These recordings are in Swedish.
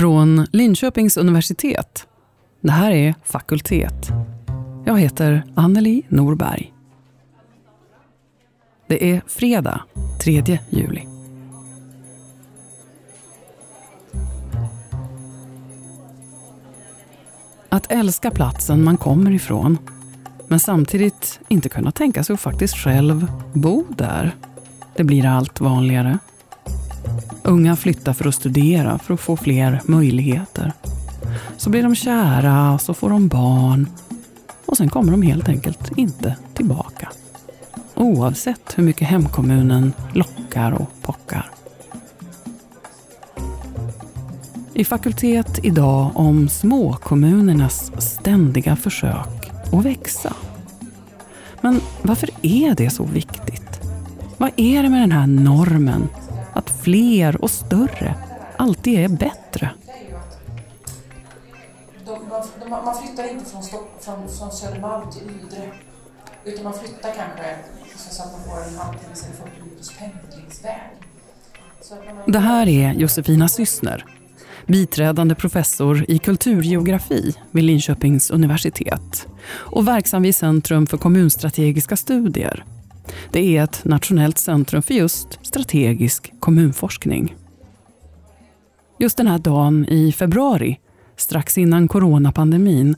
Från Linköpings universitet. Det här är Fakultet. Jag heter Anneli Norberg. Det är fredag, 3 juli. Att älska platsen man kommer ifrån men samtidigt inte kunna tänka sig att faktiskt själv bo där. Det blir allt vanligare. Unga flyttar för att studera, för att få fler möjligheter. Så blir de kära, så får de barn och sen kommer de helt enkelt inte tillbaka. Oavsett hur mycket hemkommunen lockar och pockar. I fakultet idag om småkommunernas ständiga försök att växa. Men varför är det så viktigt? Vad är det med den här normen att fler och större alltid är bättre? man flyttar inte från, från, från Södermalm till Ydre utan man flyttar kanske så att man får en halvtimmes eller 40 minuters pendlingsväg. Det här är Josefina Syssner, biträdande professor i kulturgeografi vid Linköpings universitet och verksam vid Centrum för kommunstrategiska studier. Det är ett nationellt centrum för just strategisk kommunforskning. Just den här dagen i februari, strax innan coronapandemin,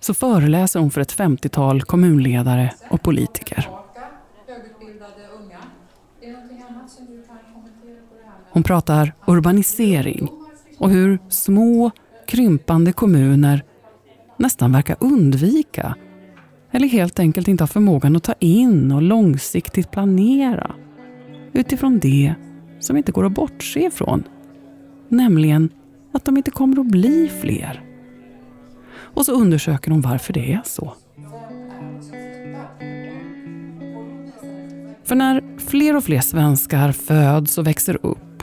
så föreläser hon för ett 50-tal kommunledare och politiker. Hon pratar urbanisering och hur små, krympande kommuner nästan verkar undvika eller helt enkelt inte har förmågan att ta in och långsiktigt planera utifrån det som inte går att bortse ifrån, nämligen att de inte kommer att bli fler. Och så undersöker de varför det är så. För när fler och fler svenskar föds och växer upp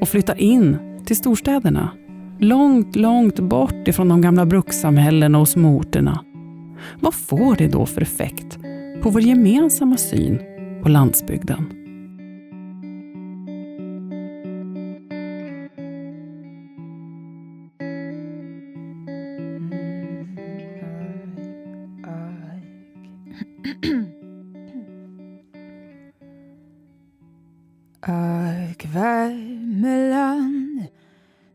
och flyttar in till storstäderna, långt, långt bort ifrån de gamla brukssamhällena och småorterna, vad får det då för effekt på vår gemensamma syn på landsbygden? Ark Värmeland,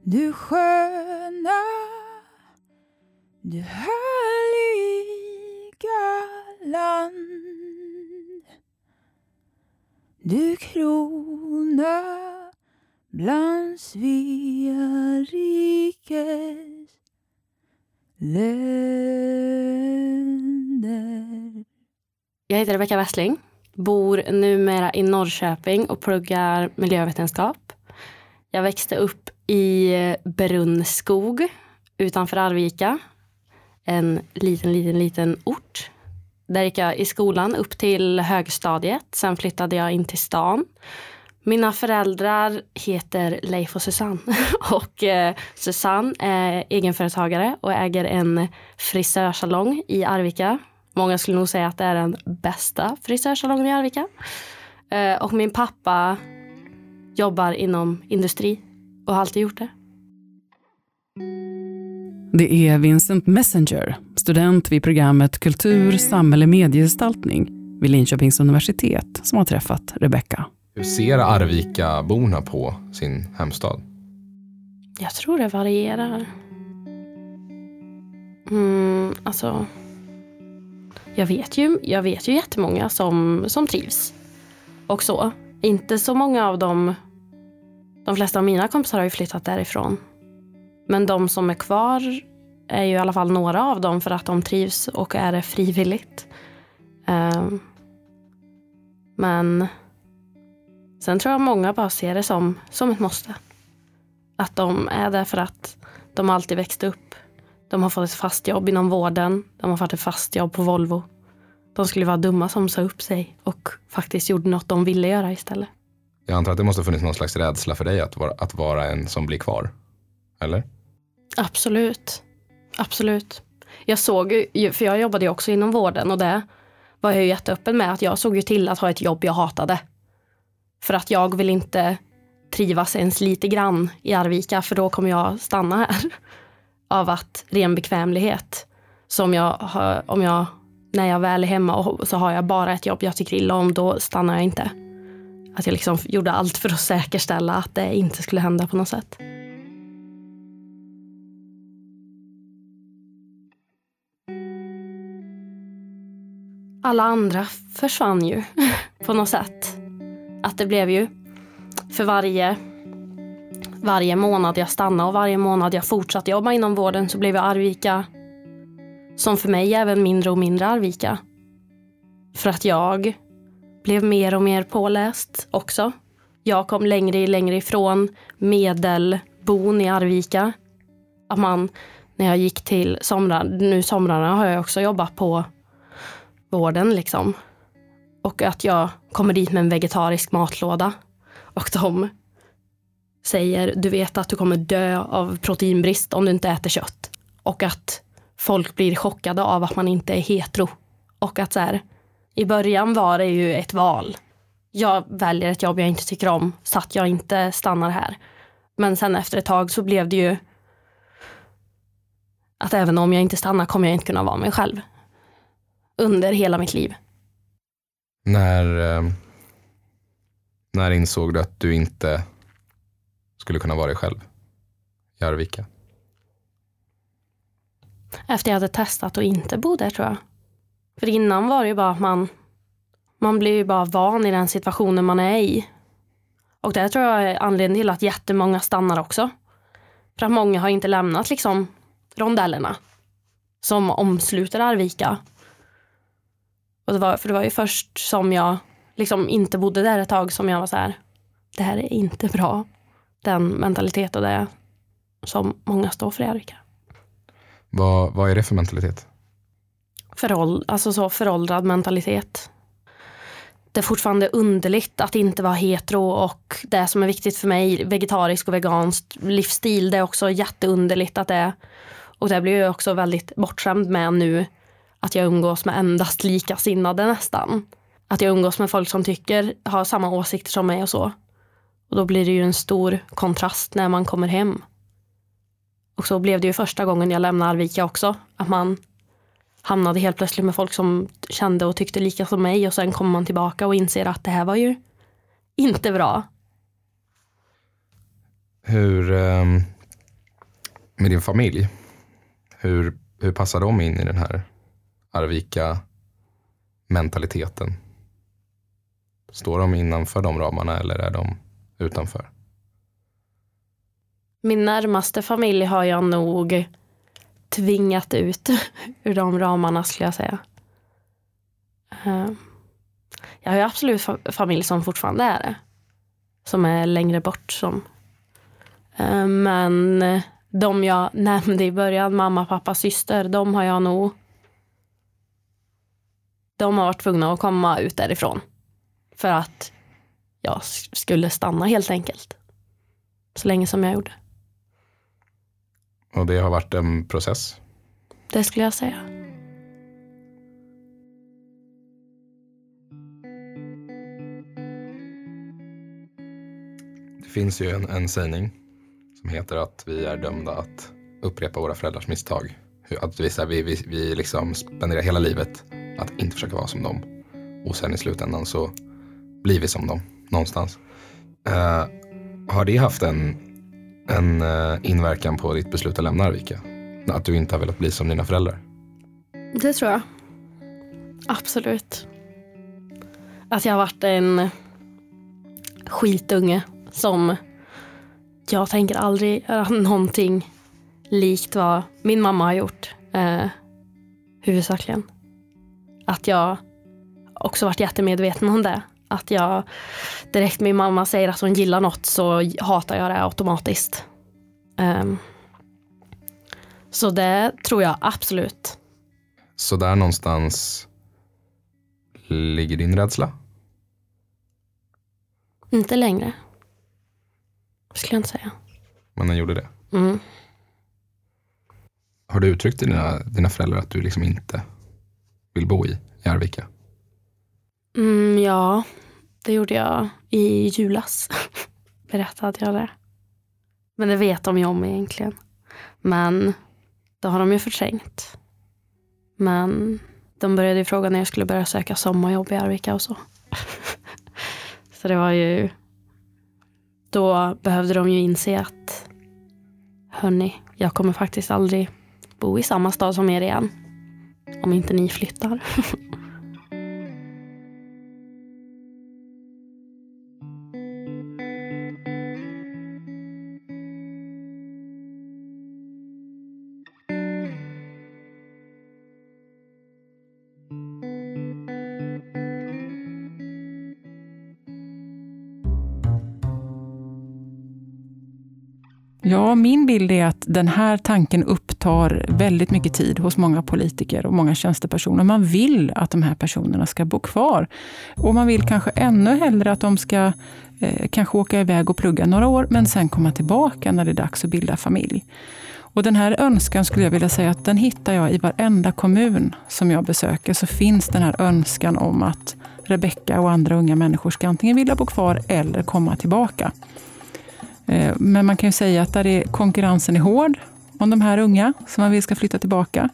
du sköna, du hör Du krona bland Svea rikes länder. Jag heter Rebecka Westling bor numera i Norrköping och pluggar miljövetenskap. Jag växte upp i Brunnskog utanför Arvika. En liten, liten, liten ort. Där gick jag i skolan upp till högstadiet. Sen flyttade jag in till stan. Mina föräldrar heter Leif och Susanne. Och eh, Susanne är egenföretagare och äger en frisörsalong i Arvika Många skulle nog säga att det är den bästa frisörsalongen i Arvika. Eh, och min pappa jobbar inom industri och har alltid gjort det. Det är Vincent Messenger, student vid programmet Kultur, samhälle, mediegestaltning vid Linköpings universitet som har träffat Rebecka. Hur ser Arvika-borna på sin hemstad? Jag tror det varierar. Mm, alltså, jag vet ju, jag vet ju jättemånga som, som trivs. Och så. Inte så många av dem, de flesta av mina kompisar har ju flyttat därifrån. Men de som är kvar är ju i alla fall några av dem för att de trivs och är det frivilligt. Um, men sen tror jag många bara ser det som, som ett måste. Att de är där för att de alltid växte upp de har fått ett fast jobb inom vården. De har fått ett fast jobb på Volvo. De skulle vara dumma som sa upp sig och faktiskt gjorde något de ville göra istället. Jag antar att det måste ha funnits någon slags rädsla för dig att vara, att vara en som blir kvar? Eller? Absolut. Absolut. Jag såg ju, för jag jobbade ju också inom vården och det var jag ju jätteöppen med att jag såg ju till att ha ett jobb jag hatade. För att jag vill inte trivas ens lite grann i Arvika för då kommer jag stanna här. Av att ren bekvämlighet. Så jag, om jag, när jag väl är hemma och så har jag bara ett jobb jag tycker illa om, då stannar jag inte. Att jag liksom gjorde allt för att säkerställa att det inte skulle hända på något sätt. Alla andra försvann ju på något sätt. Att det blev ju för varje, varje månad jag stannade och varje månad jag fortsatte jobba inom vården så blev jag Arvika som för mig även mindre och mindre Arvika. För att jag blev mer och mer påläst också. Jag kom längre och längre ifrån medelbon i Arvika. Att man, när jag gick till somrar, nu somrarna har jag också jobbat på vården liksom. Och att jag kommer dit med en vegetarisk matlåda. Och de säger, du vet att du kommer dö av proteinbrist om du inte äter kött. Och att folk blir chockade av att man inte är hetero. Och att så här, i början var det ju ett val. Jag väljer ett jobb jag inte tycker om så att jag inte stannar här. Men sen efter ett tag så blev det ju att även om jag inte stannar kommer jag inte kunna vara mig själv. Under hela mitt liv. När, eh, när insåg du att du inte skulle kunna vara dig själv i Arvika? Efter jag hade testat och inte bo där tror jag. För innan var det ju bara att man, man blir ju bara van i den situationen man är i. Och det tror jag är anledningen till att jättemånga stannar också. För att många har inte lämnat liksom rondellerna som omsluter Arvika. Och det var, för det var ju först som jag liksom inte bodde där ett tag som jag var så här, det här är inte bra. Den mentalitet och det som många står för i Arvika. Vad, vad är det för mentalitet? Föråld, alltså så föråldrad mentalitet. Det är fortfarande underligt att inte vara hetero och det som är viktigt för mig, vegetarisk och vegansk livsstil, det är också jätteunderligt att det är. Och det blir jag också väldigt bortskämd med nu, att jag umgås med endast likasinnade nästan. Att jag umgås med folk som tycker, har samma åsikter som mig och så. Och då blir det ju en stor kontrast när man kommer hem. Och så blev det ju första gången jag lämnade Arvika också. Att man hamnade helt plötsligt med folk som kände och tyckte lika som mig och sen kommer man tillbaka och inser att det här var ju inte bra. Hur, eh, med din familj, hur, hur passar de in i den här Arvika mentaliteten? Står de innanför de ramarna eller är de utanför? Min närmaste familj har jag nog tvingat ut ur de ramarna skulle jag säga. Ehm, jag har ju absolut familj som fortfarande är det. Som är längre bort. Som. Ehm, men de jag nämnde i början, mamma, pappa, syster, de har jag nog de har varit tvungna att komma ut därifrån. För att jag skulle stanna helt enkelt. Så länge som jag gjorde. Och det har varit en process? Det skulle jag säga. Det finns ju en, en sägning som heter att vi är dömda att upprepa våra föräldrars misstag. Att vi, så här, vi, vi, vi liksom spenderar hela livet att inte försöka vara som dem. Och sen i slutändan så blir vi som dem någonstans. Uh, har det haft en, en uh, inverkan på ditt beslut att lämna Arvika? Att du inte har velat bli som dina föräldrar? Det tror jag. Absolut. Att jag har varit en skitunge som jag tänker aldrig göra någonting likt vad min mamma har gjort. Eh, huvudsakligen. Att jag också varit jättemedveten om det. Att jag direkt min mamma säger att hon gillar något så hatar jag det automatiskt. Um, så det tror jag absolut. Så där någonstans ligger din rädsla? Inte längre. Skulle jag inte säga. Men den gjorde det? Mm. Har du uttryckt till dina, dina föräldrar att du liksom inte vill bo i, i Arvika? Mm, ja, det gjorde jag i julas. berättade jag det. Men det vet de ju om egentligen. Men det har de ju förträngt. Men de började ju fråga när jag skulle börja söka sommarjobb i Arvika och så. så det var ju... Då behövde de ju inse att hörni, jag kommer faktiskt aldrig bo i samma stad som er igen. Om inte ni flyttar. Ja, min bild är att den här tanken upptar väldigt mycket tid hos många politiker och många tjänstepersoner. Man vill att de här personerna ska bo kvar. Och man vill kanske ännu hellre att de ska eh, kanske åka iväg och plugga några år, men sen komma tillbaka när det är dags att bilda familj. Och den här önskan skulle jag vilja säga att den hittar jag i varenda kommun som jag besöker. Så finns den här önskan om att Rebecka och andra unga människor ska antingen vilja bo kvar eller komma tillbaka. Eh, men man kan ju säga att där är konkurrensen är hård om de här unga som man vill ska flytta tillbaka.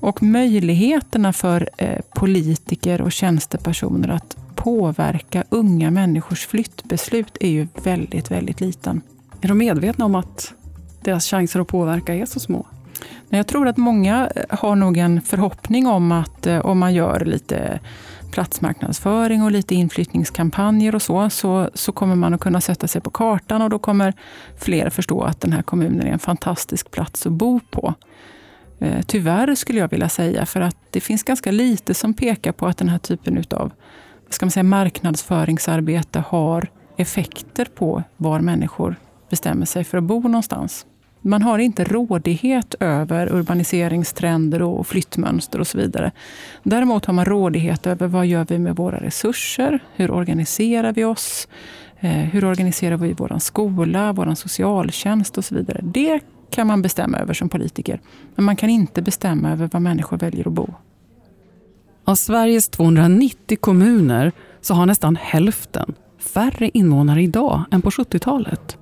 Och möjligheterna för eh, politiker och tjänstepersoner att påverka unga människors flyttbeslut är ju väldigt, väldigt liten. Är de medvetna om att deras chanser att påverka är så små? Jag tror att många eh, har nog en förhoppning om att om man gör lite platsmarknadsföring och lite inflyttningskampanjer och så, så, så kommer man att kunna sätta sig på kartan och då kommer fler förstå att den här kommunen är en fantastisk plats att bo på. Eh, tyvärr skulle jag vilja säga, för att det finns ganska lite som pekar på att den här typen av ska man säga, marknadsföringsarbete har effekter på var människor bestämmer sig för att bo någonstans. Man har inte rådighet över urbaniseringstrender och flyttmönster och så vidare. Däremot har man rådighet över vad gör vi med våra resurser? Hur organiserar vi oss? Eh, hur organiserar vi vår skola, vår socialtjänst och så vidare. Det kan man bestämma över som politiker. Men man kan inte bestämma över var människor väljer att bo. Av Sveriges 290 kommuner så har nästan hälften färre invånare idag än på 70-talet.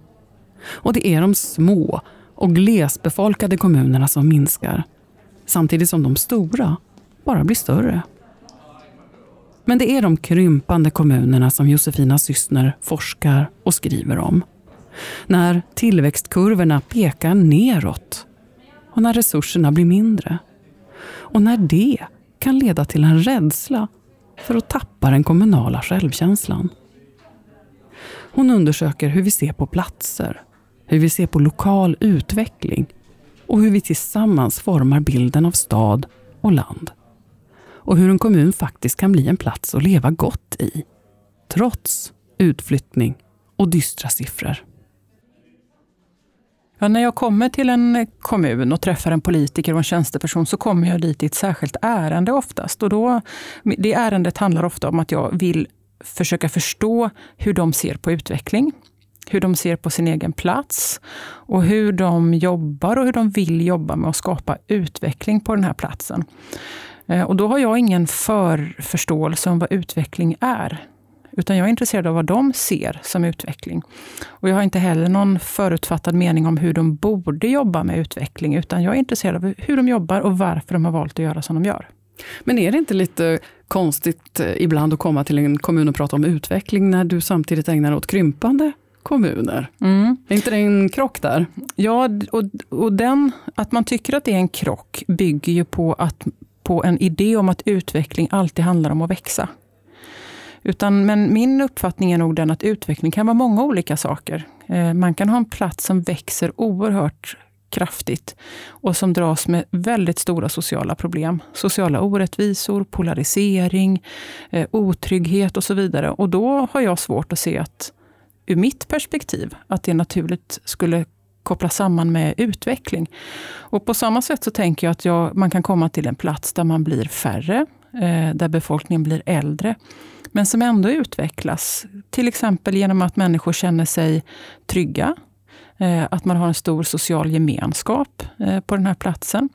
Och det är de små och glesbefolkade kommunerna som minskar samtidigt som de stora bara blir större. Men det är de krympande kommunerna som Josefina Syssner forskar och skriver om. När tillväxtkurvorna pekar neråt och när resurserna blir mindre. Och när det kan leda till en rädsla för att tappa den kommunala självkänslan. Hon undersöker hur vi ser på platser, hur vi ser på lokal utveckling och hur vi tillsammans formar bilden av stad och land. Och hur en kommun faktiskt kan bli en plats att leva gott i, trots utflyttning och dystra siffror. Ja, när jag kommer till en kommun och träffar en politiker och en tjänsteperson så kommer jag dit i ett särskilt ärende oftast. Och då, det ärendet handlar ofta om att jag vill försöka förstå hur de ser på utveckling hur de ser på sin egen plats och hur de jobbar och hur de vill jobba med att skapa utveckling på den här platsen. Eh, och då har jag ingen förförståelse om vad utveckling är. Utan jag är intresserad av vad de ser som utveckling. Och jag har inte heller någon förutfattad mening om hur de borde jobba med utveckling, utan jag är intresserad av hur de jobbar och varför de har valt att göra som de gör. Men är det inte lite konstigt eh, ibland att komma till en kommun och prata om utveckling när du samtidigt ägnar dig åt krympande kommuner. Mm. Är inte det en krock där? Ja, och, och den, att man tycker att det är en krock bygger ju på, att, på en idé om att utveckling alltid handlar om att växa. Utan, men min uppfattning är nog den att utveckling kan vara många olika saker. Eh, man kan ha en plats som växer oerhört kraftigt och som dras med väldigt stora sociala problem. Sociala orättvisor, polarisering, eh, otrygghet och så vidare. Och då har jag svårt att se att ur mitt perspektiv, att det naturligt skulle kopplas samman med utveckling. Och på samma sätt så tänker jag att jag, man kan komma till en plats där man blir färre, eh, där befolkningen blir äldre, men som ändå utvecklas. Till exempel genom att människor känner sig trygga, eh, att man har en stor social gemenskap eh, på den här platsen.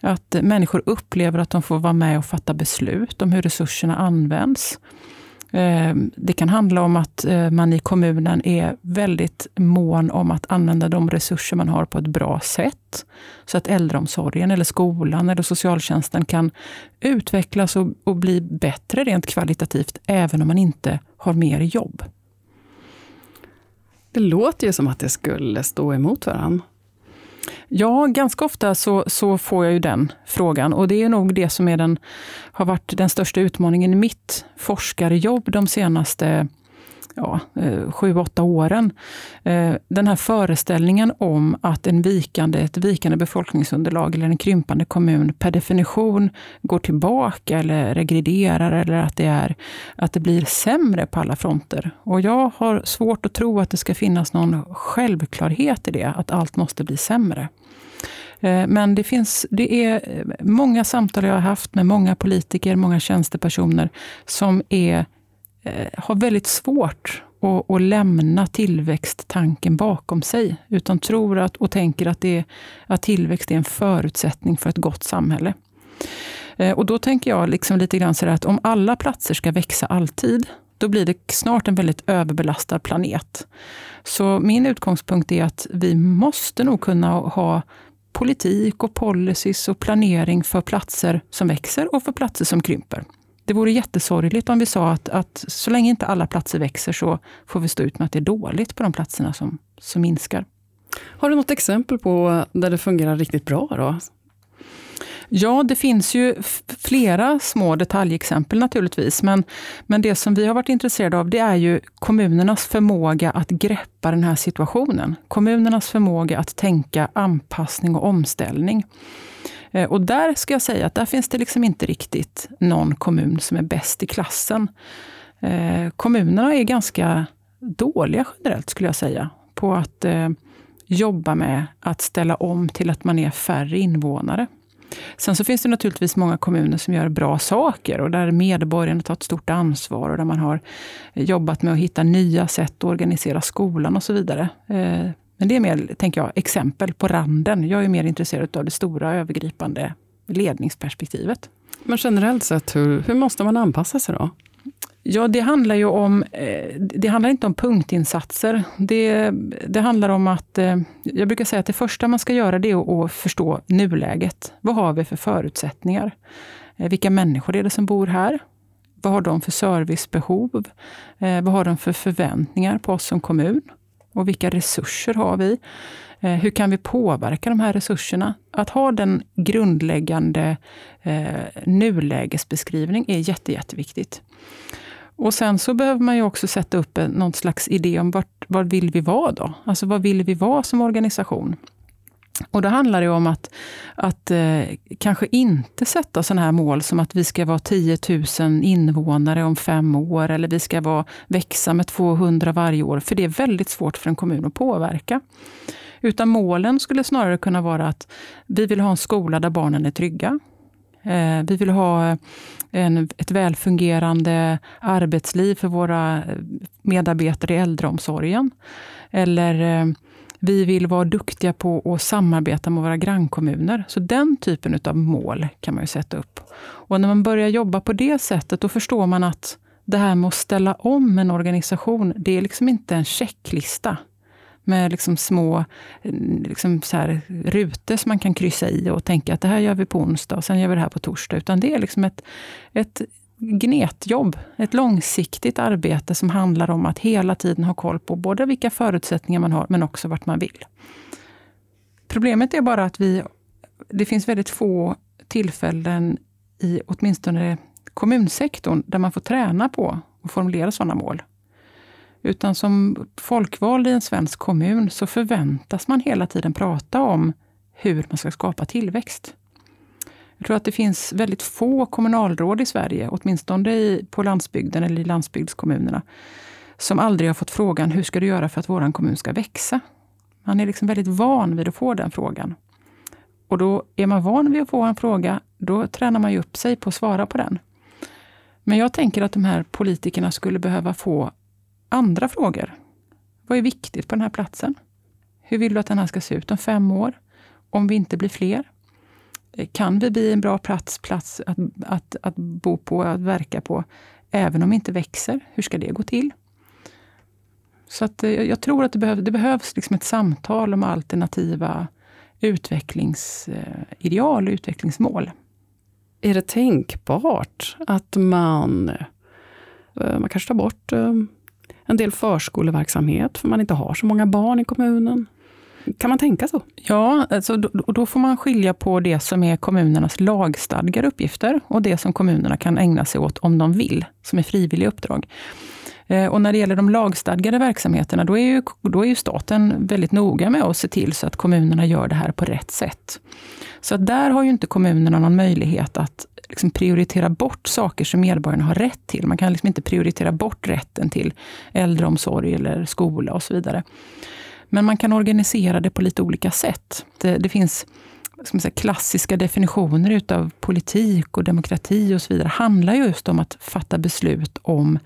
Att människor upplever att de får vara med och fatta beslut om hur resurserna används. Eh, det kan handla om att eh, man i kommunen är väldigt mån om att använda de resurser man har på ett bra sätt. Så att äldreomsorgen, eller skolan eller socialtjänsten kan utvecklas och, och bli bättre rent kvalitativt, även om man inte har mer jobb. Det låter ju som att det skulle stå emot varandra. Ja, ganska ofta så, så får jag ju den frågan. Och det är nog det som är den, har varit den största utmaningen i mitt forskarjobb de senaste ja, eh, sju, åtta åren. Eh, den här föreställningen om att en vikande, ett vikande befolkningsunderlag eller en krympande kommun per definition går tillbaka eller regrederar eller att det, är, att det blir sämre på alla fronter. Och jag har svårt att tro att det ska finnas någon självklarhet i det, att allt måste bli sämre. Eh, men det, finns, det är många samtal jag har haft med många politiker, många tjänstepersoner som är Eh, har väldigt svårt att, att, lämna tillväxttanken bakom sig, utan tror att, och tänker att, det, att tillväxt är en förutsättning för ett gott samhälle. Eh, och då tänker jag liksom lite grann så att om alla platser ska växa alltid, då blir det snart en väldigt överbelastad planet. Så min utgångspunkt är att vi måste nog kunna ha politik och policies och planering för platser som växer och för platser som krymper det vore jättesorgligt om vi sa att, att så länge inte alla platser växer så får vi stå ut med att det är dåligt på de platserna som, som minskar. Har du något exempel på där det fungerar riktigt bra? Då? Ja, det finns ju flera små detaljexempel naturligtvis. Men, men det som vi har varit intresserade av det är ju kommunernas förmåga att greppa den här situationen. Kommunernas förmåga att tänka anpassning och omställning. Eh, och där ska jag säga att där finns det liksom inte riktigt någon kommun som är bäst i klassen. Eh, kommunerna är ganska dåliga generellt, skulle jag säga, på att eh, jobba med att ställa om till att man är färre invånare. Sen så finns det naturligtvis många kommuner som gör bra saker och där medborgarna tar ett stort ansvar och där man har jobbat med att hitta nya sätt att organisera skolan och så vidare. Men det är mer, tänker jag, exempel på randen. Jag är mer intresserad av det stora övergripande ledningsperspektivet. Men generellt sett, hur, hur måste man anpassa sig då? Ja, det handlar ju om, eh, det handlar inte om punktinsatser. Det, det handlar om att, eh, jag brukar säga att det första man ska göra det är att förstå nuläget. Vad har vi för förutsättningar? Eh, vilka människor är det som bor här? Vad har de för servicebehov? Vad har de för förväntningar på oss som kommun? Och vilka resurser har vi? Eh, hur kan vi påverka de här resurserna? Att ha den grundläggande eh, nulägesbeskrivning är jätte, jätteviktigt. Och sen så behöver man ju också sätta upp någon slags idé om vart, var vill vi vara då? Alltså vad vill vi vara som organisation? Och då handlar det om att, att eh, kanske inte sätta sådana här mål som att vi ska vara 10 000 invånare om fem år, eller vi ska vara, växa med 200 varje år, för det är väldigt svårt för en kommun att påverka. Utan målen skulle snarare kunna vara att vi vill ha en skola där barnen är trygga. Eh, vi vill ha en, ett välfungerande arbetsliv för våra eh, medarbetare i äldreomsorgen. Eller eh, vi vill vara duktiga på att samarbeta med våra grannkommuner. Så den typen av mål kan man ju sätta upp. Och när man börjar jobba på det sättet, då förstår man att det här med att ställa om en organisation, det är liksom inte en checklista med liksom små liksom så här, rutor som man kan kryssa i och tänka att det här gör vi på onsdag och sen gör vi det här på torsdag. Utan det är liksom ett, ett gnetjobb, ett långsiktigt arbete som handlar om att hela tiden ha koll på både vilka förutsättningar man har, men också vart man vill. Problemet är bara att vi, det finns väldigt få tillfällen i åtminstone kommunsektorn där man får träna på att formulera sådana mål. Utan som folkvald i en svensk kommun så förväntas man hela tiden prata om hur man ska skapa tillväxt. Jag tror att det finns väldigt få kommunalråd i Sverige, åtminstone på landsbygden eller i landsbygdskommunerna, som aldrig har fått frågan hur ska du göra för att vår kommun ska växa? Man är liksom väldigt van vid att få den frågan. Och då är man van vid att få en fråga, då tränar man ju upp sig på att svara på den. Men jag tänker att de här politikerna skulle behöva få andra frågor. Vad är viktigt på den här platsen? Hur vill du att den här ska se ut om fem år? Om vi inte blir fler? Kan vi bli en bra plats, plats att, att, att bo på, att verka på? även om vi inte växer, hur ska det gå till? Så att, eh, jag tror att det, behöv, det behövs liksom ett samtal om alternativa utvecklingsideal eh, och utvecklingsmål. Är det tänkbart att man, eh, man kanske tar bort en del förskoleverksamhet för man inte har så många barn i kommunen? Kan man tänka så? Ja, alltså då, då får man skilja på det som är kommunernas lagstadgade uppgifter och det som kommunerna kan ägna sig åt om de vill, som är frivilliga uppdrag. Eh, och när det gäller de lagstadgade verksamheterna, då är, ju, då är ju staten väldigt noga med att se till så att kommunerna gör det här på rätt sätt. Så att där har ju inte kommunerna någon möjlighet att liksom prioritera bort saker som medborgarna har rätt till. Man kan liksom inte prioritera bort rätten till äldreomsorg eller skola och så vidare. Men man kan organisera det på lite olika sätt. Det, det finns ska man säga, klassiska definitioner utav politik och demokrati och så vidare. handlar just om att fatta beslut om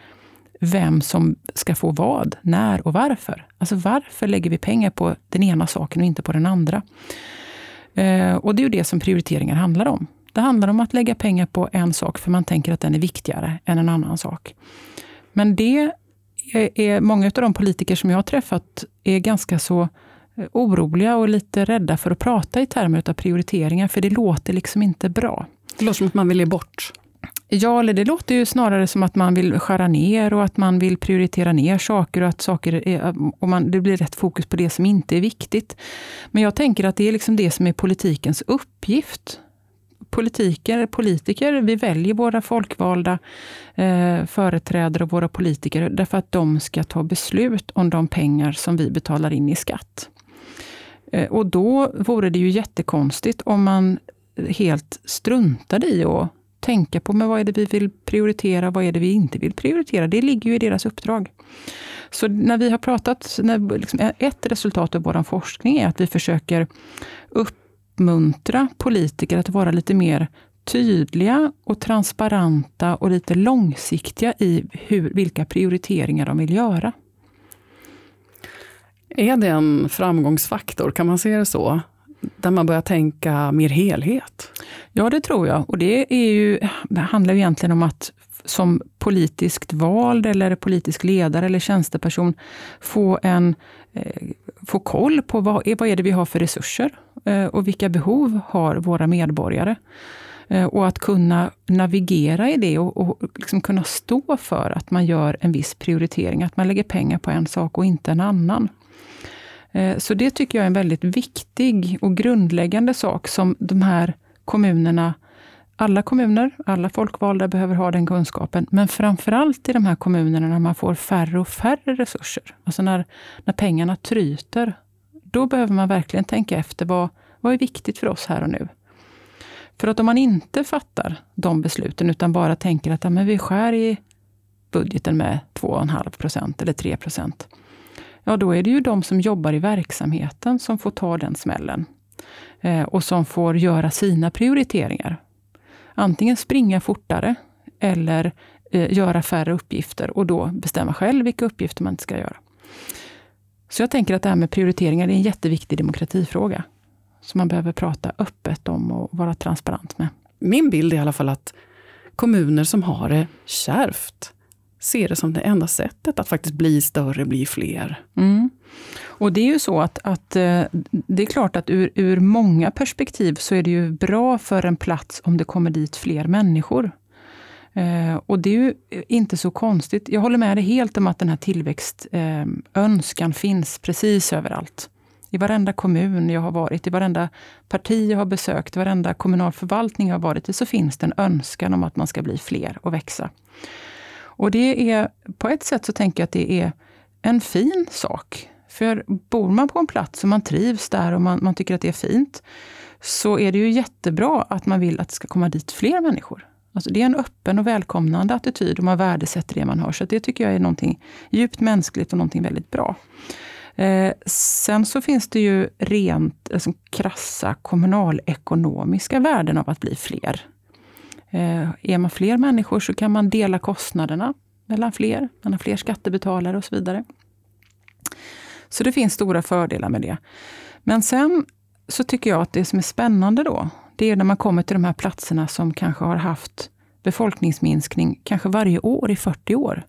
vem som ska få vad, när och varför. Alltså varför lägger vi pengar på den ena saken och inte på den andra? Eh, och det är ju det som prioriteringar handlar om. Det handlar om att lägga pengar på en sak för man tänker att den är viktigare än en annan sak. Men det är, många av de politiker som jag har träffat är ganska så eh, oroliga och lite rädda för att prata i termer av prioriteringar, för det låter liksom inte bra. Det låter som att man vill ge bort. Ja, eller det låter ju snarare som att man vill skära ner och att man vill prioritera ner saker och att saker är, och man, det blir rätt fokus på det som inte är viktigt. Men jag tänker att det är liksom det som är politikens uppgift. Politiker, politiker, vi väljer våra folkvalda eh, företrädare och våra politiker därför att de ska ta beslut om de pengar som vi betalar in i skatt. Eh, och då vore det ju jättekonstigt om man helt struntade i att tänka på men vad är det vi vill prioritera, vad är det vi inte vill prioritera. Det ligger ju i deras uppdrag. Så när vi har pratat, när, liksom, ett resultat av vår forskning är att vi försöker upp uppmuntra politiker att vara lite mer tydliga och transparenta och lite långsiktiga i hur, vilka prioriteringar de vill göra. Är det en framgångsfaktor, kan man se det så? där man börjar tänka mer helhet? Ja, det tror jag. Och det, är ju, det handlar ju egentligen om att som politiskt vald eller politisk ledare eller tjänsteperson få, en, eh, få koll på vad, eh, vad är det vi har för resurser eh, och vilka behov har våra medborgare. Eh, och att kunna navigera i det och, och liksom kunna stå för att man gör en viss prioritering, att man lägger pengar på en sak och inte en annan. Så det tycker jag är en väldigt viktig och grundläggande sak som de här kommunerna, alla kommuner, alla folkvalda behöver ha den kunskapen. Men framförallt i de här kommunerna när man får färre och färre resurser. Alltså när, när pengarna tryter. Då behöver man verkligen tänka efter vad, vad är viktigt för oss här och nu. För att om man inte fattar de besluten utan bara tänker att ja, men vi skär i budgeten med 2,5 procent eller 3 procent ja då är det ju de som jobbar i verksamheten som får ta den smällen. Eh, och som får göra sina prioriteringar. Antingen springa fortare eller eh, göra färre uppgifter och då bestämma själv vilka uppgifter man ska göra. Så jag tänker att det här med prioriteringar är en jätteviktig demokratifråga. Som man behöver prata öppet om och vara transparent med. Min bild är i alla fall att kommuner som har det kärvt ser det som det enda sättet att faktiskt bli större, bli fler. Mm. Och det är ju så att, att eh, det är klart att ur, ur många perspektiv så är det ju bra för en plats om det kommer dit fler människor. Eh, och det är ju inte så konstigt. Jag håller med dig helt om att den här tillväxtönskan eh, finns precis överallt. I varenda kommun jag har varit, i varenda parti jag har besökt, i varenda kommunal förvaltning jag har varit i, så finns det en önskan om att man ska bli fler och växa. Och det är, på ett sätt så tänker jag att det är en fin sak. För bor man på en plats och man trivs där och man, man tycker att det är fint, så är det ju jättebra att man vill att det ska komma dit fler människor. Alltså det är en öppen och välkomnande attityd och man värdesätter det man har. Så det tycker jag är någonting djupt mänskligt och någonting väldigt bra. Eh, sen så finns det ju rent alltså, krassa kommunalekonomiska värden av att bli fler. Eh, är man fler människor så kan man dela kostnaderna mellan fler. Man har fler skattebetalare och så vidare. Så det finns stora fördelar med det. Men sen så tycker jag att det som är spännande då, det är när man kommer till de här platserna som kanske har haft befolkningsminskning kanske varje år i 40 år.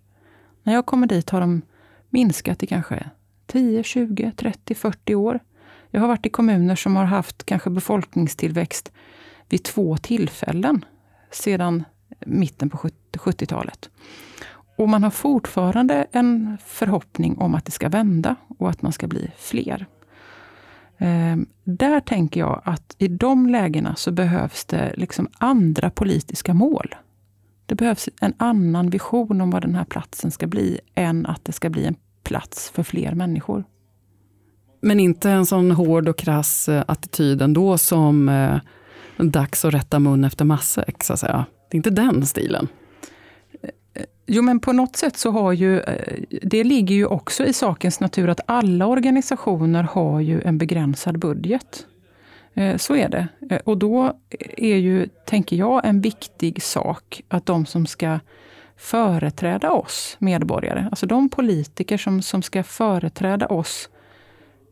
När jag kommer dit har de minskat i kanske 10, 20, 30, 40 år. Jag har varit i kommuner som har haft kanske befolkningstillväxt vid två tillfällen sedan mitten på 70-talet. Och man har fortfarande en förhoppning om att det ska vända och att man ska bli fler. Ehm, där tänker jag att i de lägena så behövs det liksom andra politiska mål. Det behövs en annan vision om vad den här platsen ska bli, än att det ska bli en plats för fler människor. Men inte en sån hård och krass eh, attityd ändå som eh, dags att rätta mun efter matsäck, så att säga. Det är inte den stilen. Jo, men på något sätt så har ju, eh, det ligger ju också i sakens natur att alla organisationer har ju en begränsad budget. Eh, så är det. Eh, och då är ju, tänker jag, en viktig sak att de som ska företräda oss medborgare, alltså de politiker som, som ska företräda oss,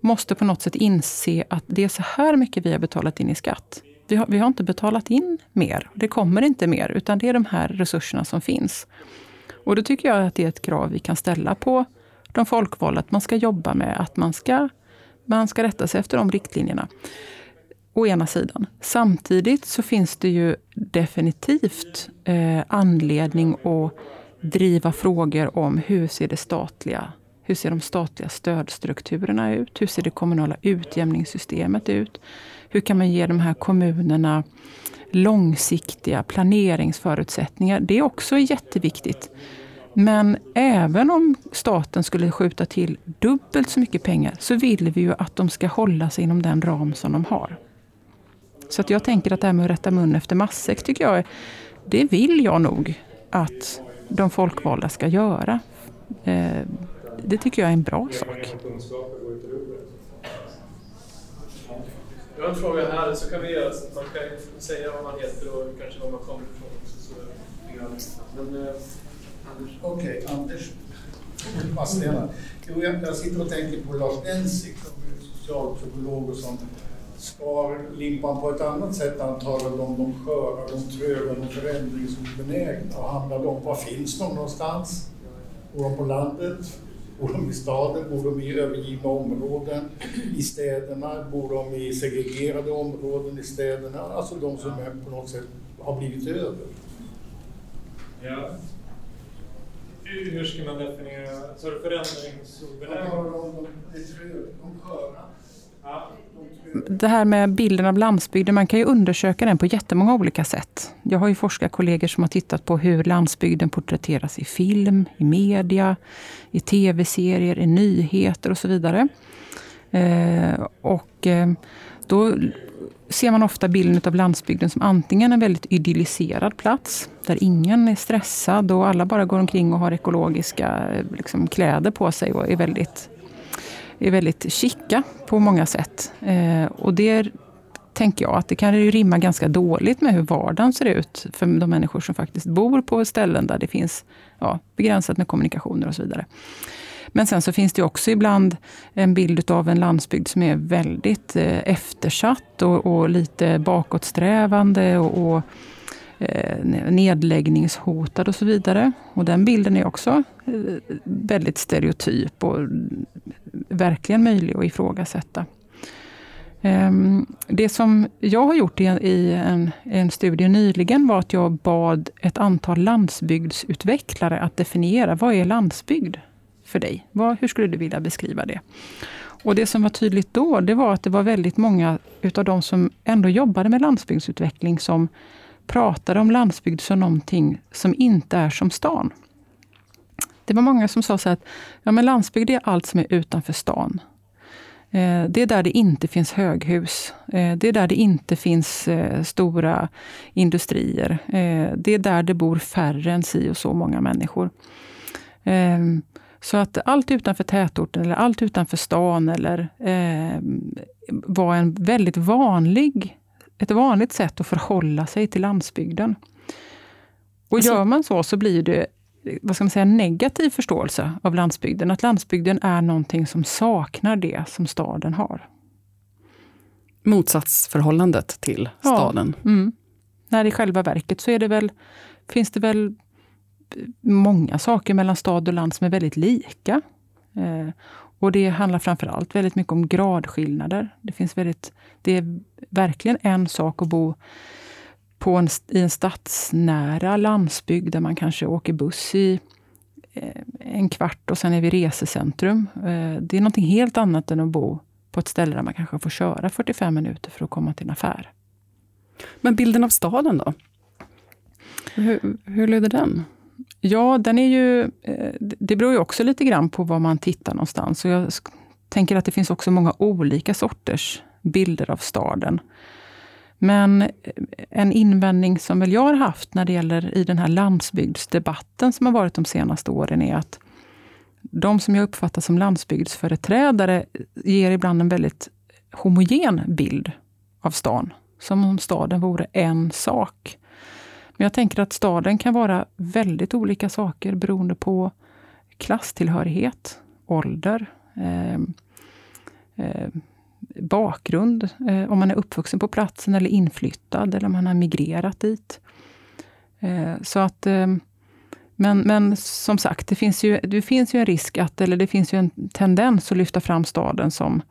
måste på något sätt inse att det är så här mycket vi har betalat in i skatt. Vi har, vi har inte betalat in mer. Det kommer inte mer, utan det är de här resurserna som finns. Och då tycker jag att det är ett krav vi kan ställa på de folkvalda, att man ska jobba med att man ska, man ska rätta sig efter de riktlinjerna. Å ena sidan. Samtidigt så finns det ju definitivt eh, anledning att driva frågor om hur ser det statliga hur ser de statliga stödstrukturerna ut? Hur ser det kommunala utjämningssystemet ut? Hur kan man ge de här kommunerna långsiktiga planeringsförutsättningar? Det är också jätteviktigt. Men även om staten skulle skjuta till dubbelt så mycket pengar så vill vi ju att de ska hålla sig inom den ram som de har. Så att jag tänker att det här med att rätta mun efter matsäck tycker jag, det vill jag nog att de folkvalda ska göra. Eh, det tycker jag är en bra sak. Jag har en fråga här, så kan vi göra så att man kan säga vad man heter och kanske var man kommer ifrån. Också, så Men, eh, Anders. Okej, okay, Anders Vadstena. Jo, jag, jag sitter och tänker på Lars är socialpsykolog och som skar limpan på ett annat sätt. Han talade om de sköra, de tröga, de förändringsobenägna och handlade om var finns de någonstans? Bor de på landet? Bor de i staden? Bor de i övergivna områden i städerna? Bor de i segregerade områden i städerna? Alltså de som är på något sätt har blivit över. Ja. Hur ska man definiera, så är det förändringsobenägna? De, de sköra. Det här med bilden av landsbygden, man kan ju undersöka den på jättemånga olika sätt. Jag har ju forskarkollegor som har tittat på hur landsbygden porträtteras i film, i media, i tv-serier, i nyheter och så vidare. Eh, och eh, då ser man ofta bilden av landsbygden som antingen en väldigt idylliserad plats, där ingen är stressad och alla bara går omkring och har ekologiska eh, liksom, kläder på sig och är väldigt är väldigt chica på många sätt. Eh, och det tänker jag att det kan ju rimma ganska dåligt med hur vardagen ser ut för de människor som faktiskt bor på ställen där det finns ja, begränsat med kommunikationer och så vidare. Men sen så finns det också ibland en bild av en landsbygd som är väldigt eh, eftersatt och, och, lite bakåtsträvande och, och eh, nedläggningshotad och så vidare. Och den bilden är också eh, väldigt stereotyp och verkligen möjlig att ifrågasätta. Ehm, det som jag har gjort i en, en studie nyligen var att jag bad ett antal landsbygdsutvecklare att definiera vad är landsbygd för dig? Vad, hur skulle du vilja beskriva det? Och Det som var tydligt då, det var att det var väldigt många utav de som ändå jobbade med landsbygdsutveckling som pratade om landsbygd som någonting som inte är som stan. Det var många som sa så att ja, men landsbygd är allt som är utanför stan. Eh, det är där det inte finns höghus. Eh, det är där det inte finns eh, stora industrier. Det är där det bor färre än si och så många människor. Så att allt utanför tätorten eller allt utanför stan eller, var en väldigt vanlig, ett vanligt sätt att förhålla sig till landsbygden. Och alltså- gör man så, så blir det vad ska man säga, negativ förståelse av landsbygden. Att landsbygden är någonting som saknar det som staden har. Motsatsförhållandet till staden. Ja, mm. När i själva verket så är det väl finns det väl många saker mellan stad och land som är väldigt lika. Eh, och det handlar framför allt väldigt mycket om gradskillnader. Det, finns väldigt, det är verkligen en sak att bo på en, i en stadsnära landsbygd där man kanske åker buss i eh, en kvart och sen är vi resecentrum. Eh, det är något helt annat än att bo på ett ställe där man kanske får köra 45 minuter för att komma till en affär. Men bilden av staden då? Hur, hur leder den? Ja, den är ju, eh, det beror ju också lite grann på var man tittar någonstans. Och jag tänker att det finns också många olika sorters bilder av staden. Men eh, en invändning som väl jag har haft när det gäller i den här landsbygdsdebatten som har varit de senaste åren är att de som jag uppfattar som landsbygdsföreträdare ger ibland en väldigt homogen bild av stan. Som om staden vore en sak. Men jag tänker att staden kan vara väldigt olika saker beroende på klasstillhörighet, ålder, eh, eh, bakgrund, eh, om man är uppvuxen på platsen eller inflyttad eller om man har migrerat dit. Eh, så att, eh, men, men som sagt, det finns, ju, det finns ju en risk att, eller det finns ju en tendens att lyfta fram staden som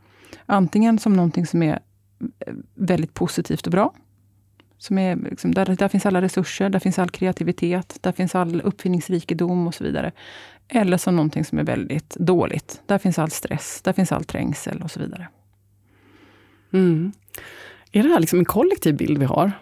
antingen som någonting som är eh, väldigt positivt och bra, som är, liksom, där, där finns alla resurser, där finns all kreativitet, där finns all uppfinningsrikedom och så vidare. Eller som någonting som är väldigt dåligt. Där finns all stress, där finns all trängsel och så vidare. Mm. Är det här liksom en kollektiv bild vi har?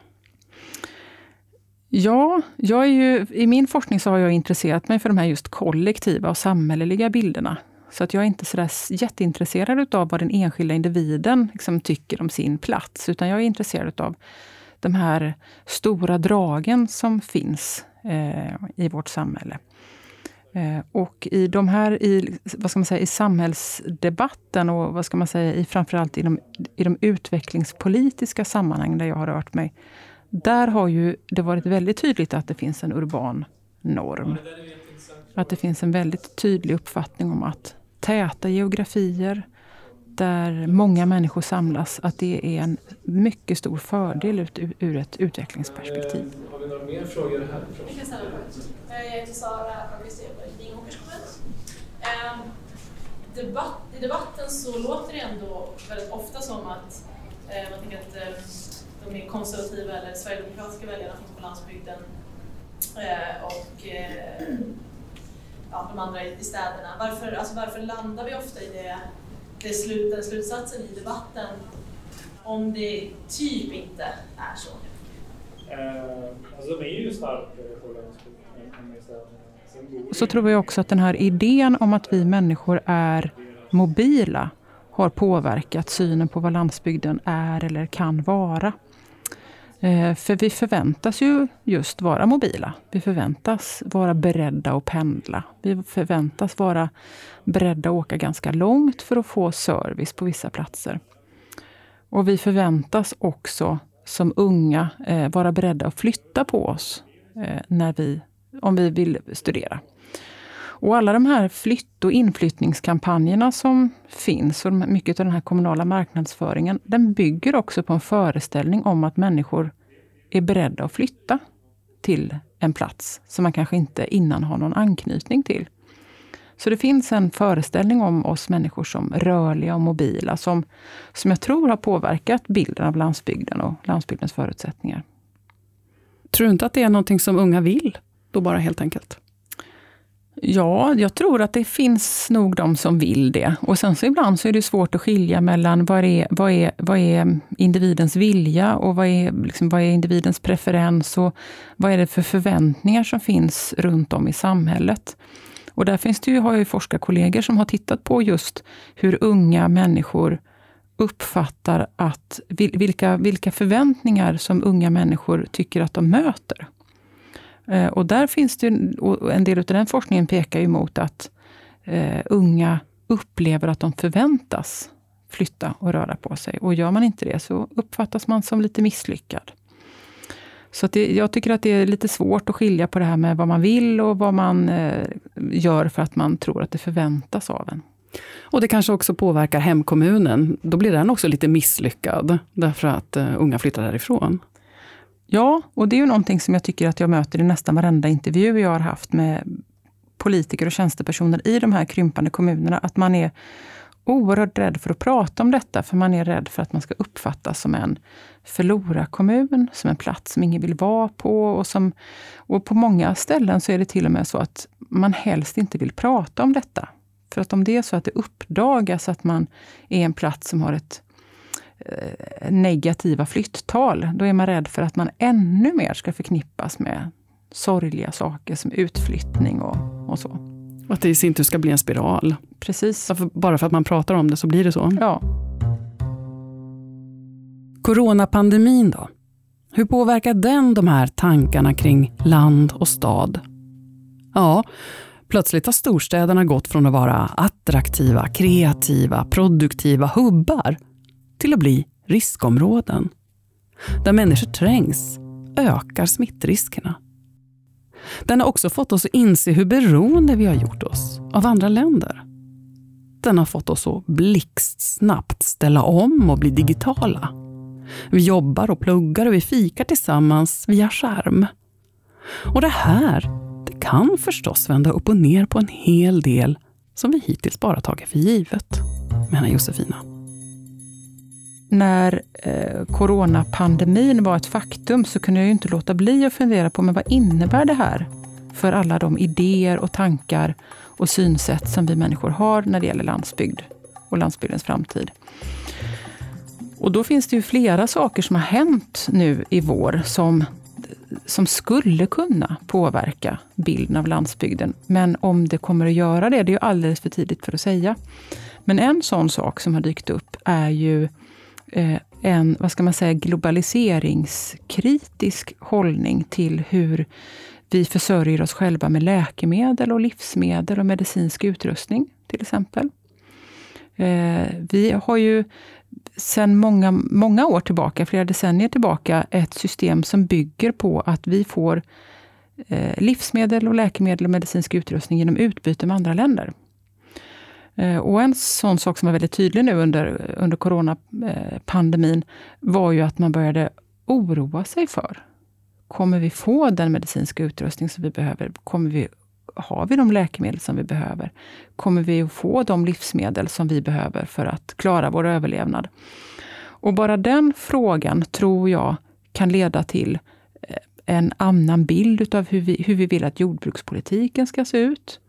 Ja, jag är ju, i min forskning så har jag intresserat mig för de här just kollektiva och samhälleliga bilderna. Så att jag är inte så jätteintresserad av vad den enskilda individen liksom tycker om sin plats, utan jag är intresserad av de här stora dragen som finns eh, i vårt samhälle. Eh, och i de här, i, vad ska man säga, i samhällsdebatten och vad ska man säga, i, framförallt i de, i de utvecklingspolitiska sammanhang där jag har rört mig, där har ju det varit väldigt tydligt att det finns en urban norm. Att det finns en väldigt tydlig uppfattning om att täta geografier, där många människor samlas, att det är en mycket stor fördel ut, ur ett utvecklingsperspektiv. Eh, har vi några mer frågor härifrån? Jag heter Sara August jobbar i Vingåkers kommun. Ehm, I debatten så låter det ändå väldigt ofta som att eh, man tänker att eh, de är konservativa eller sverigedemokratiska väljarna finns på landsbygden eh, och eh, ja, de andra i, i städerna. Varför, alltså varför landar vi ofta i det det slut, den slutsatsen i debatten om det typ inte är så? Eh, alltså de är ju starkare på landsbygden. Så tror jag också att den här idén om att vi människor är mobila har påverkat synen på vad landsbygden är eller kan vara. Eh, för vi förväntas ju just vara mobila. Vi förväntas vara beredda att pendla. Vi förväntas vara beredda att åka ganska långt för att få service på vissa platser. Och vi förväntas också som unga eh, vara beredda att flytta på oss eh, när vi, om vi vill studera. Och alla de här flytt och inflyttningskampanjerna som finns och mycket av den här kommunala marknadsföringen, den bygger också på en föreställning om att människor är beredda att flytta till en plats som man kanske inte innan har någon anknytning till. Så det finns en föreställning om oss människor som rörliga och mobila som, som jag tror har påverkat bilden av landsbygden och landsbygdens förutsättningar. Tror du inte att det är någonting som unga vill? Då bara helt enkelt? Ja, jag tror att det finns nog de som vill det. Och sen så ibland så är det svårt att skilja mellan vad är, vad är, vad är individens vilja och vad är, liksom, vad är individens preferens och vad är det för förväntningar som finns runt om i samhället. Och där finns det ju, har jag ju forskarkollegor som har tittat på just hur unga människor uppfattar att vilka, vilka förväntningar som unga människor tycker att de möter. Eh, och där finns det, och en del av den forskningen pekar ju mot att eh, unga upplever att de förväntas flytta och röra på sig. Och gör man inte det så uppfattas man som lite misslyckad. Så det, jag tycker att det är lite svårt att skilja på det här med vad man vill och vad man eh, gör för att man tror att det förväntas av en. Och det kanske också påverkar hemkommunen. Då blir den också lite misslyckad, därför att eh, unga flyttar därifrån. Ja, och det är ju någonting som jag tycker att jag möter i nästan varenda intervju jag har haft med politiker och tjänstepersoner i de här krympande kommunerna. Att man är oerhört rädd för att prata om detta, för man är rädd för att man ska uppfattas som en förlorarkommun, som en plats som ingen vill vara på. Och, som, och på många ställen så är det till och med så att man helst inte vill prata om detta. För att om det är så att det uppdagas att man är en plats som har ett negativa flytttal, då är man rädd för att man ännu mer ska förknippas med sorgliga saker som utflyttning och, och så. Och att det i sin tur ska bli en spiral. Precis. Bara för att man pratar om det så blir det så. Ja. Coronapandemin då? Hur påverkar den de här tankarna kring land och stad? Ja, plötsligt har storstäderna gått från att vara attraktiva, kreativa, produktiva hubbar till att bli riskområden. Där människor trängs ökar smittriskerna. Den har också fått oss att inse hur beroende vi har gjort oss av andra länder. Den har fått oss att blixtsnabbt ställa om och bli digitala. Vi jobbar och pluggar och vi fikar tillsammans via skärm. Och det här det kan förstås vända upp och ner på en hel del som vi hittills bara tagit för givet, menar Josefina. När eh, coronapandemin var ett faktum så kunde jag inte låta bli att fundera på men vad innebär det här för alla de idéer och tankar och synsätt som vi människor har när det gäller landsbygd och landsbygdens framtid. Och då finns det ju flera saker som har hänt nu i vår som, som skulle kunna påverka bilden av landsbygden. Men om det kommer att göra det, det är ju alldeles för tidigt för att säga. Men en sån sak som har dykt upp är ju eh, Eh, en, vad ska man säga, globaliseringskritisk hållning till hur vi försörjer oss själva med läkemedel och livsmedel och medicinsk utrustning till exempel. Eh, vi har ju sedan många, många år tillbaka, flera decennier tillbaka, ett system som bygger på att vi får eh, livsmedel, och läkemedel och medicinsk utrustning genom utbyte med andra länder. Eh, och en sån sak som var väldigt tydlig nu under, under coronapandemin var ju att man började oroa sig för Kommer vi få den medicinska utrustning som vi behöver? Kommer vi, har vi de läkemedel som vi behöver? Kommer vi att få de livsmedel som vi behöver för att klara vår överlevnad? Och bara den frågan tror jag kan leda till eh, en annan bild av hur vi, hur vi vill att jordbrukspolitiken ska se ut.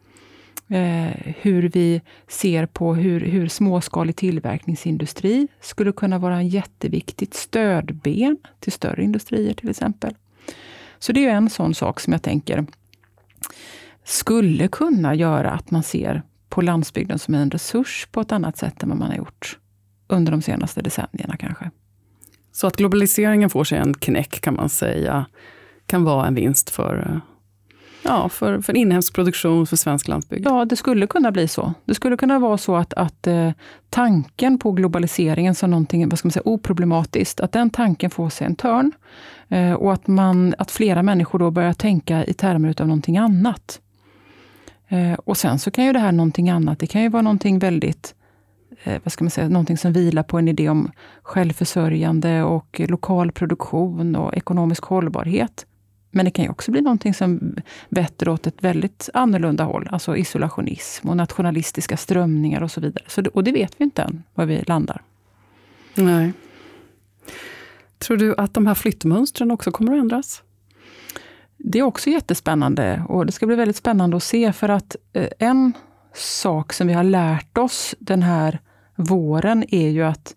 Eh, hur vi ser på hur, hur småskalig tillverkningsindustri skulle kunna vara en jätteviktigt stödben till större industrier till exempel. Så det är en sån sak som jag tänker skulle kunna göra att man ser på landsbygden som en resurs på ett annat sätt än vad man har gjort under de senaste decennierna kanske. Så att globaliseringen får sig en knäck kan man säga, kan vara en vinst för eh, Ja, för, för inhemsk produktion, för svensk landsbygd. Ja, det skulle kunna bli så. Det skulle kunna vara så att, att eh, tanken på globaliseringen som någonting vad ska man säga, oproblematiskt, att den tanken får sig en törn. Eh, och att, man, att flera människor då börjar tänka i termer av någonting annat. Eh, och sen så kan ju det här någonting annat, det kan ju vara någonting väldigt eh, vad ska man säga, någonting som vilar på en idé om självförsörjande och lokal produktion och ekonomisk hållbarhet. Men det kan ju också bli någonting som vetter åt ett väldigt annorlunda håll. Alltså isolationism och nationalistiska strömningar och så vidare. Så, och det vet vi inte än, var vi landar. Nej. Tror du att de här flyttmönstren också kommer att ändras? Det är också jättespännande och det ska bli väldigt spännande att se för att eh, en sak som vi har lärt oss den här våren är ju att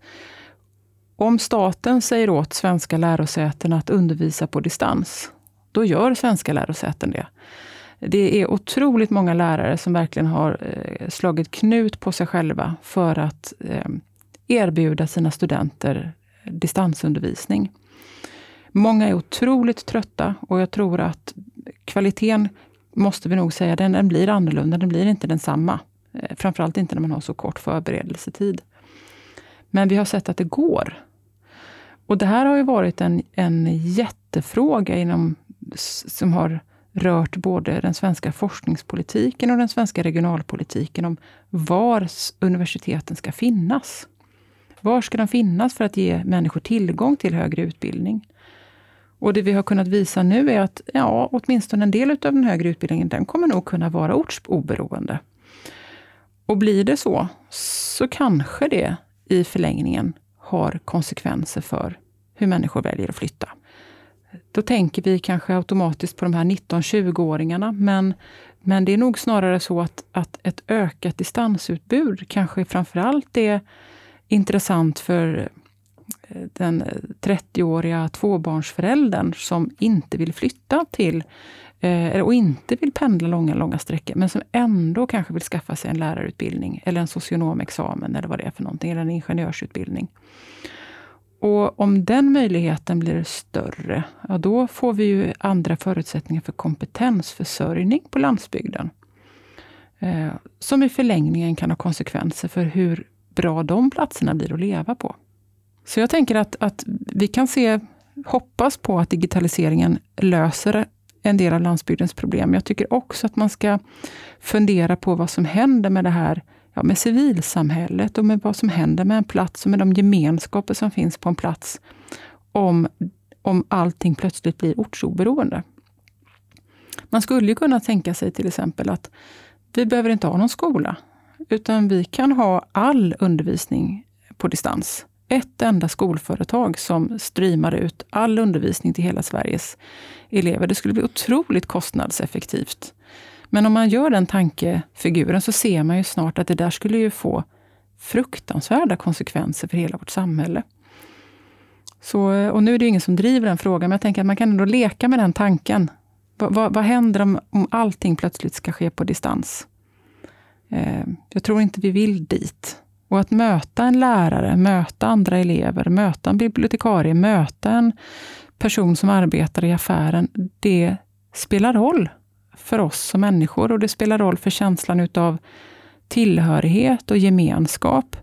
om staten säger åt svenska lärosäten att undervisa på distans, då gör svenska lärosäten det. Det är otroligt många lärare som verkligen har eh, slagit knut på sig själva för att eh, erbjuda sina studenter eh, distansundervisning. Många är otroligt trötta och jag tror att kvaliteten, måste vi nog säga, den, den blir annorlunda. Den blir inte densamma. Framförallt inte när man har så kort förberedelsetid. Men vi har sett att det går. Och det här har ju varit en, en jättefråga inom, som har rört både den svenska forskningspolitiken och den svenska regionalpolitiken om var universiteten ska finnas. Var ska de finnas för att ge människor tillgång till högre utbildning? Och det vi har kunnat visa nu är att ja, åtminstone en del av den högre utbildningen, den kommer nog kunna vara ortsoberoende. Och blir det så, så kanske det i förlängningen har konsekvenser för hur människor väljer att flytta. Då tänker vi kanske automatiskt på de här 19-20-åringarna, men, men det är nog snarare så att, att ett ökat distansutbud kanske framförallt är intressant för eh, den 30-åriga tvåbarnsföräldern som inte vill flytta till eh, och inte vill pendla långa, långa sträckor, men som ändå kanske vill skaffa sig en lärarutbildning eller en socionomexamen eller vad det är för någonting, eller en ingenjörsutbildning. Och om den möjligheten blir större, ja då får vi ju andra förutsättningar för kompetensförsörjning på landsbygden. Eh, som i förlängningen kan ha konsekvenser för hur bra de platserna blir att leva på. Så jag tänker att, att vi kan se, hoppas på att digitaliseringen löser en del av landsbygdens problem. Jag tycker också att man ska fundera på vad som händer med det här ja, med civilsamhället och med vad som händer med en plats och med de gemenskaper som finns på en plats om, om allting plötsligt blir ortsoberoende. Man skulle ju kunna tänka sig till exempel att vi behöver inte ha någon skola, utan vi kan ha all undervisning på distans. Ett enda skolföretag som streamar ut all undervisning till hela Sveriges elever. Det skulle bli otroligt kostnadseffektivt. Men om man gör den tankefiguren så ser man ju snart att det där skulle ju få fruktansvärda konsekvenser för hela vårt samhälle. Så, och nu är det ingen som driver den frågan, men jag tänker att man kan ändå leka med den tanken. Va, va, vad händer om, om allting plötsligt ska ske på distans? Eh, jag tror inte vi vill dit. Och att möta en lärare, möta andra elever, möta en bibliotekarie, möta en person som arbetar i affären, det spelar roll för oss som människor och det spelar roll för känslan utav tillhörighet och gemenskap.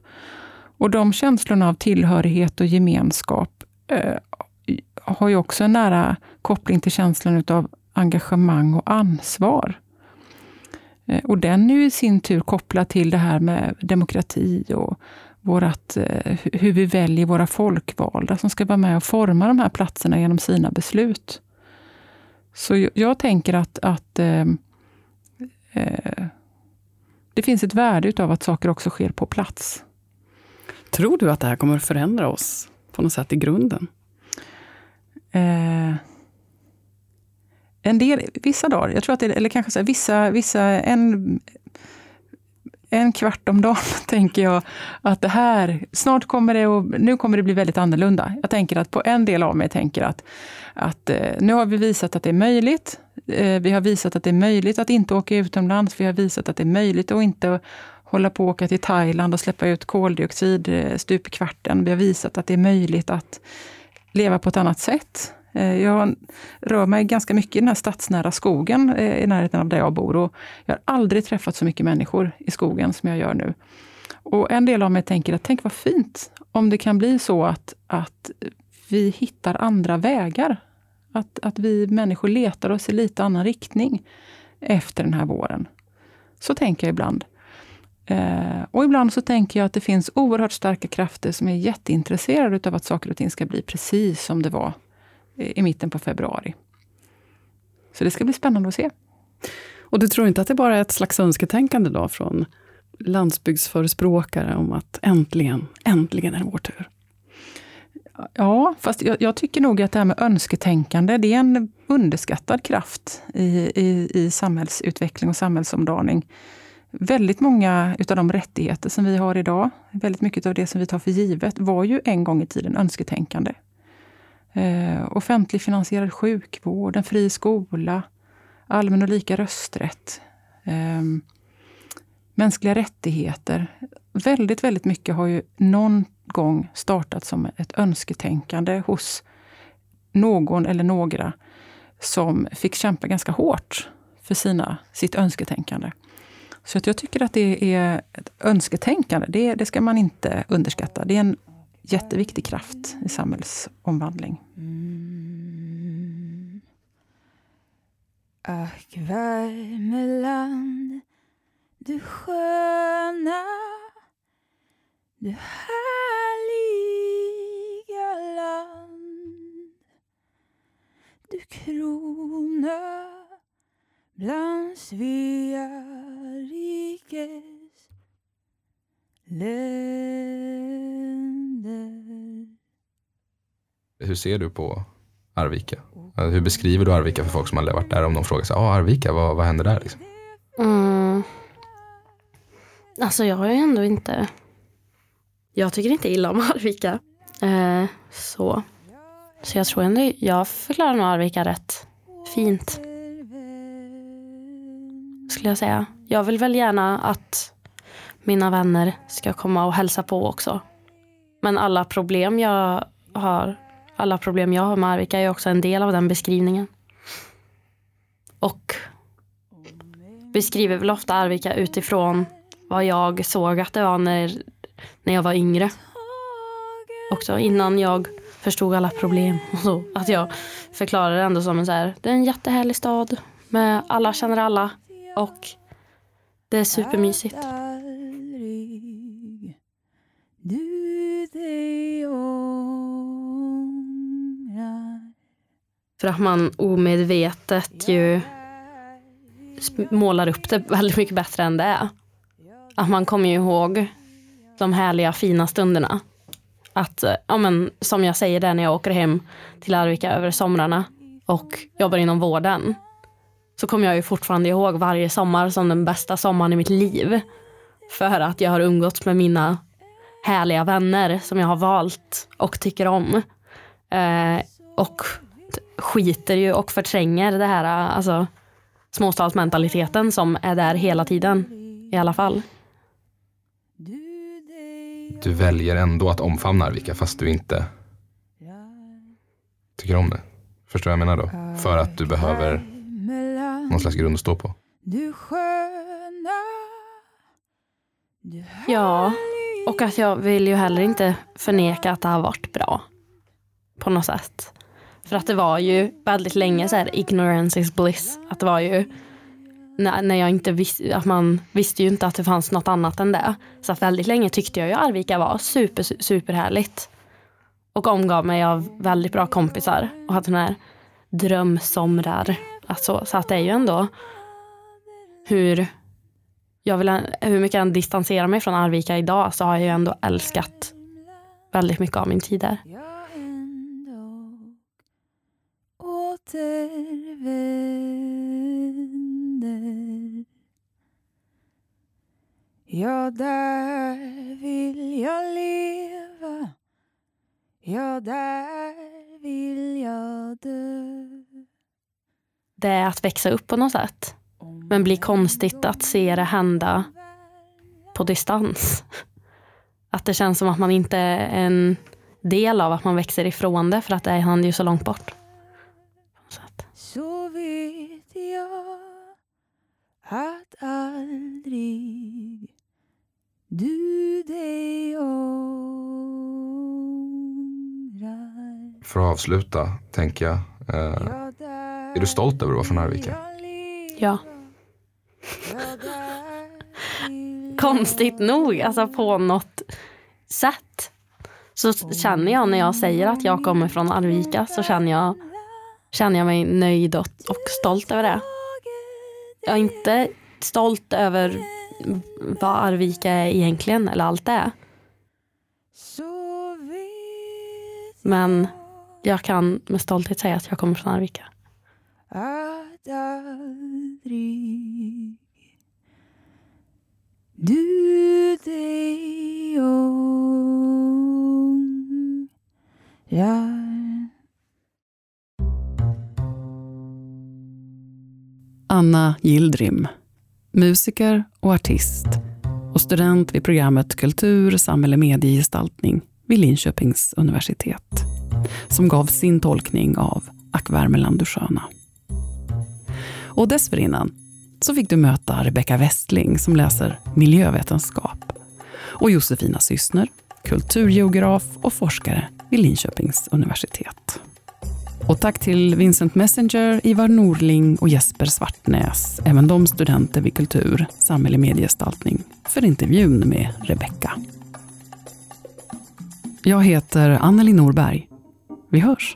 Och de känslorna av tillhörighet och gemenskap eh, har ju också en nära koppling till känslan utav engagemang och ansvar. Eh, och den är ju i sin tur kopplad till det här med demokrati och vårat, eh, hur vi väljer våra folkvalda som ska vara med och forma de här platserna genom sina beslut. Så jag, jag tänker att, att eh, eh, det finns ett värde utav att saker också sker på plats. Tror du att det här kommer att förändra oss på något sätt i grunden? Eh, en del, vissa dagar, jag tror att det, eller kanske så här, vissa, vissa, en, en kvart om dagen tänker jag att det här, snart kommer det och nu kommer det bli väldigt annorlunda. Jag tänker att på en del av mig tänker att, att eh, nu har vi visat att det är möjligt. Eh, vi har visat att det är möjligt att inte åka utomlands. Vi har visat att det är möjligt att inte hålla på att åka till Thailand och släppa ut koldioxid eh, stup i kvarten. Vi har visat att det är möjligt att leva på ett annat sätt. Eh, jag rör mig ganska mycket i den här stadsnära skogen eh, i närheten av där jag bor. Och jag har aldrig träffat så mycket människor i skogen som jag gör nu. Och en del av mig tänker att tänk vad fint om det kan bli så att, att vi hittar andra vägar. Att, att vi människor letar oss i lite annan riktning efter den här våren. Så tänker jag ibland. Eh, och ibland så tänker jag att det finns oerhört starka krafter som är jätteintresserade av att saker och ting ska bli precis som det var i mitten på februari. Så det ska bli spännande att se. Och du tror inte att det bara är ett slags önsketänkande då från landsbygdsförespråkare om att äntligen, äntligen är det vår tur? Ja, fast jag, jag, tycker nog att det här med önsketänkande, det är en underskattad kraft i, i, i samhällsutveckling och samhällsomdaning. Väldigt många utav de rättigheter som vi har idag, väldigt mycket av det som vi tar för givet, var ju en gång i tiden önsketänkande. Eh, offentligfinansierad sjukvård, en fri skola, allmän och lika rösträtt, eh, mänskliga rättigheter. Väldigt, väldigt mycket har ju någon gång startat som ett önsketänkande hos någon eller några som fick kämpa ganska hårt för sina, sitt önsketänkande. Så att jag tycker att det är ett önsketänkande, det, det ska man inte underskatta. Det är en jätteviktig kraft i samhällsomvandling. Mm. Ack Värmeland, du sköna, du härliga land. du krona bland Svea rikes län. Hur ser du på Arvika? Eh, hur beskriver du Arvika för folk som aldrig varit där? Om de frågar sig, ah, Arvika, vad, vad händer där? Liksom? Mm. Alltså jag har ju ändå inte... Jag tycker inte illa om Arvika. Eh, så. Så jag tror ändå jag förklarar nog Arvika rätt fint. Skulle jag säga. Jag vill väl gärna att mina vänner ska komma och hälsa på också. Men alla problem jag har, alla problem jag har med Arvika är också en del av den beskrivningen. Och beskriver väl ofta Arvika utifrån vad jag såg att det var när, när jag var yngre. Också innan jag förstod alla problem. Och så. Att jag förklarar det ändå som en så här, det är en jättehärlig stad. Med alla känner alla. Och det är supermysigt. Du dig och För att man omedvetet ju målar upp det väldigt mycket bättre än det är. Att man kommer ju ihåg de härliga fina stunderna. Att, eh, ja men, som jag säger där när jag åker hem till Arvika över somrarna och jobbar inom vården. Så kommer jag ju fortfarande ihåg varje sommar som den bästa sommaren i mitt liv. För att jag har umgåtts med mina härliga vänner som jag har valt och tycker om. Eh, och skiter ju och förtränger det här alltså, småstadsmentaliteten som är där hela tiden. I alla fall. Du väljer ändå att omfamna Arvika fast du inte tycker om det. Förstår vad jag menar då? För att du behöver någon slags grund att stå på. Ja, och att jag vill ju heller inte förneka att det har varit bra. På något sätt. För att det var ju väldigt länge så här ignorance is bliss. Att det var ju när, när jag inte visste, att man visste ju inte att det fanns något annat än det. Så att väldigt länge tyckte jag ju Arvika var super, superhärligt. Och omgav mig av väldigt bra kompisar och hade sådana här drömsomrar. Alltså, så att det är ju ändå hur jag vill, hur mycket jag än distanserar mig från Arvika idag så har jag ju ändå älskat väldigt mycket av min tid där. jag ändå återvänder. Ja, där vill jag leva. Ja, där vill jag dö. Det är att växa upp på något sätt. Men blir konstigt att se det hända på distans. Att det känns som att man inte är en del av att man växer ifrån det för att det händer ju så långt bort. Aldrig du dig ångrar. För att avsluta, tänker jag. Eh, är du stolt över att vara från Arvika? ja. Konstigt nog, alltså på något sätt. Så känner jag när jag säger att jag kommer från Arvika så känner jag, känner jag mig nöjd och, och stolt över det. Jag är inte stolt över vad Arvika är egentligen eller allt det är. Men jag kan med stolthet säga att jag kommer från Arvika. att aldrig du dig ångrar. Anna Gildrim, musiker och artist och student vid programmet Kultur, samhälle, mediegestaltning vid Linköpings universitet som gav sin tolkning av Ack Värmeland du sköna. Och dessförinnan så fick du möta Rebecka Westling som läser miljövetenskap och Josefina Syssner, kulturgeograf och forskare vid Linköpings universitet. Och tack till Vincent Messenger, Ivar Norling och Jesper Svartnäs, även de studenter vid kultur, samhälle, mediestaltning för intervjun med Rebecka. Jag heter Anneli Norberg. Vi hörs!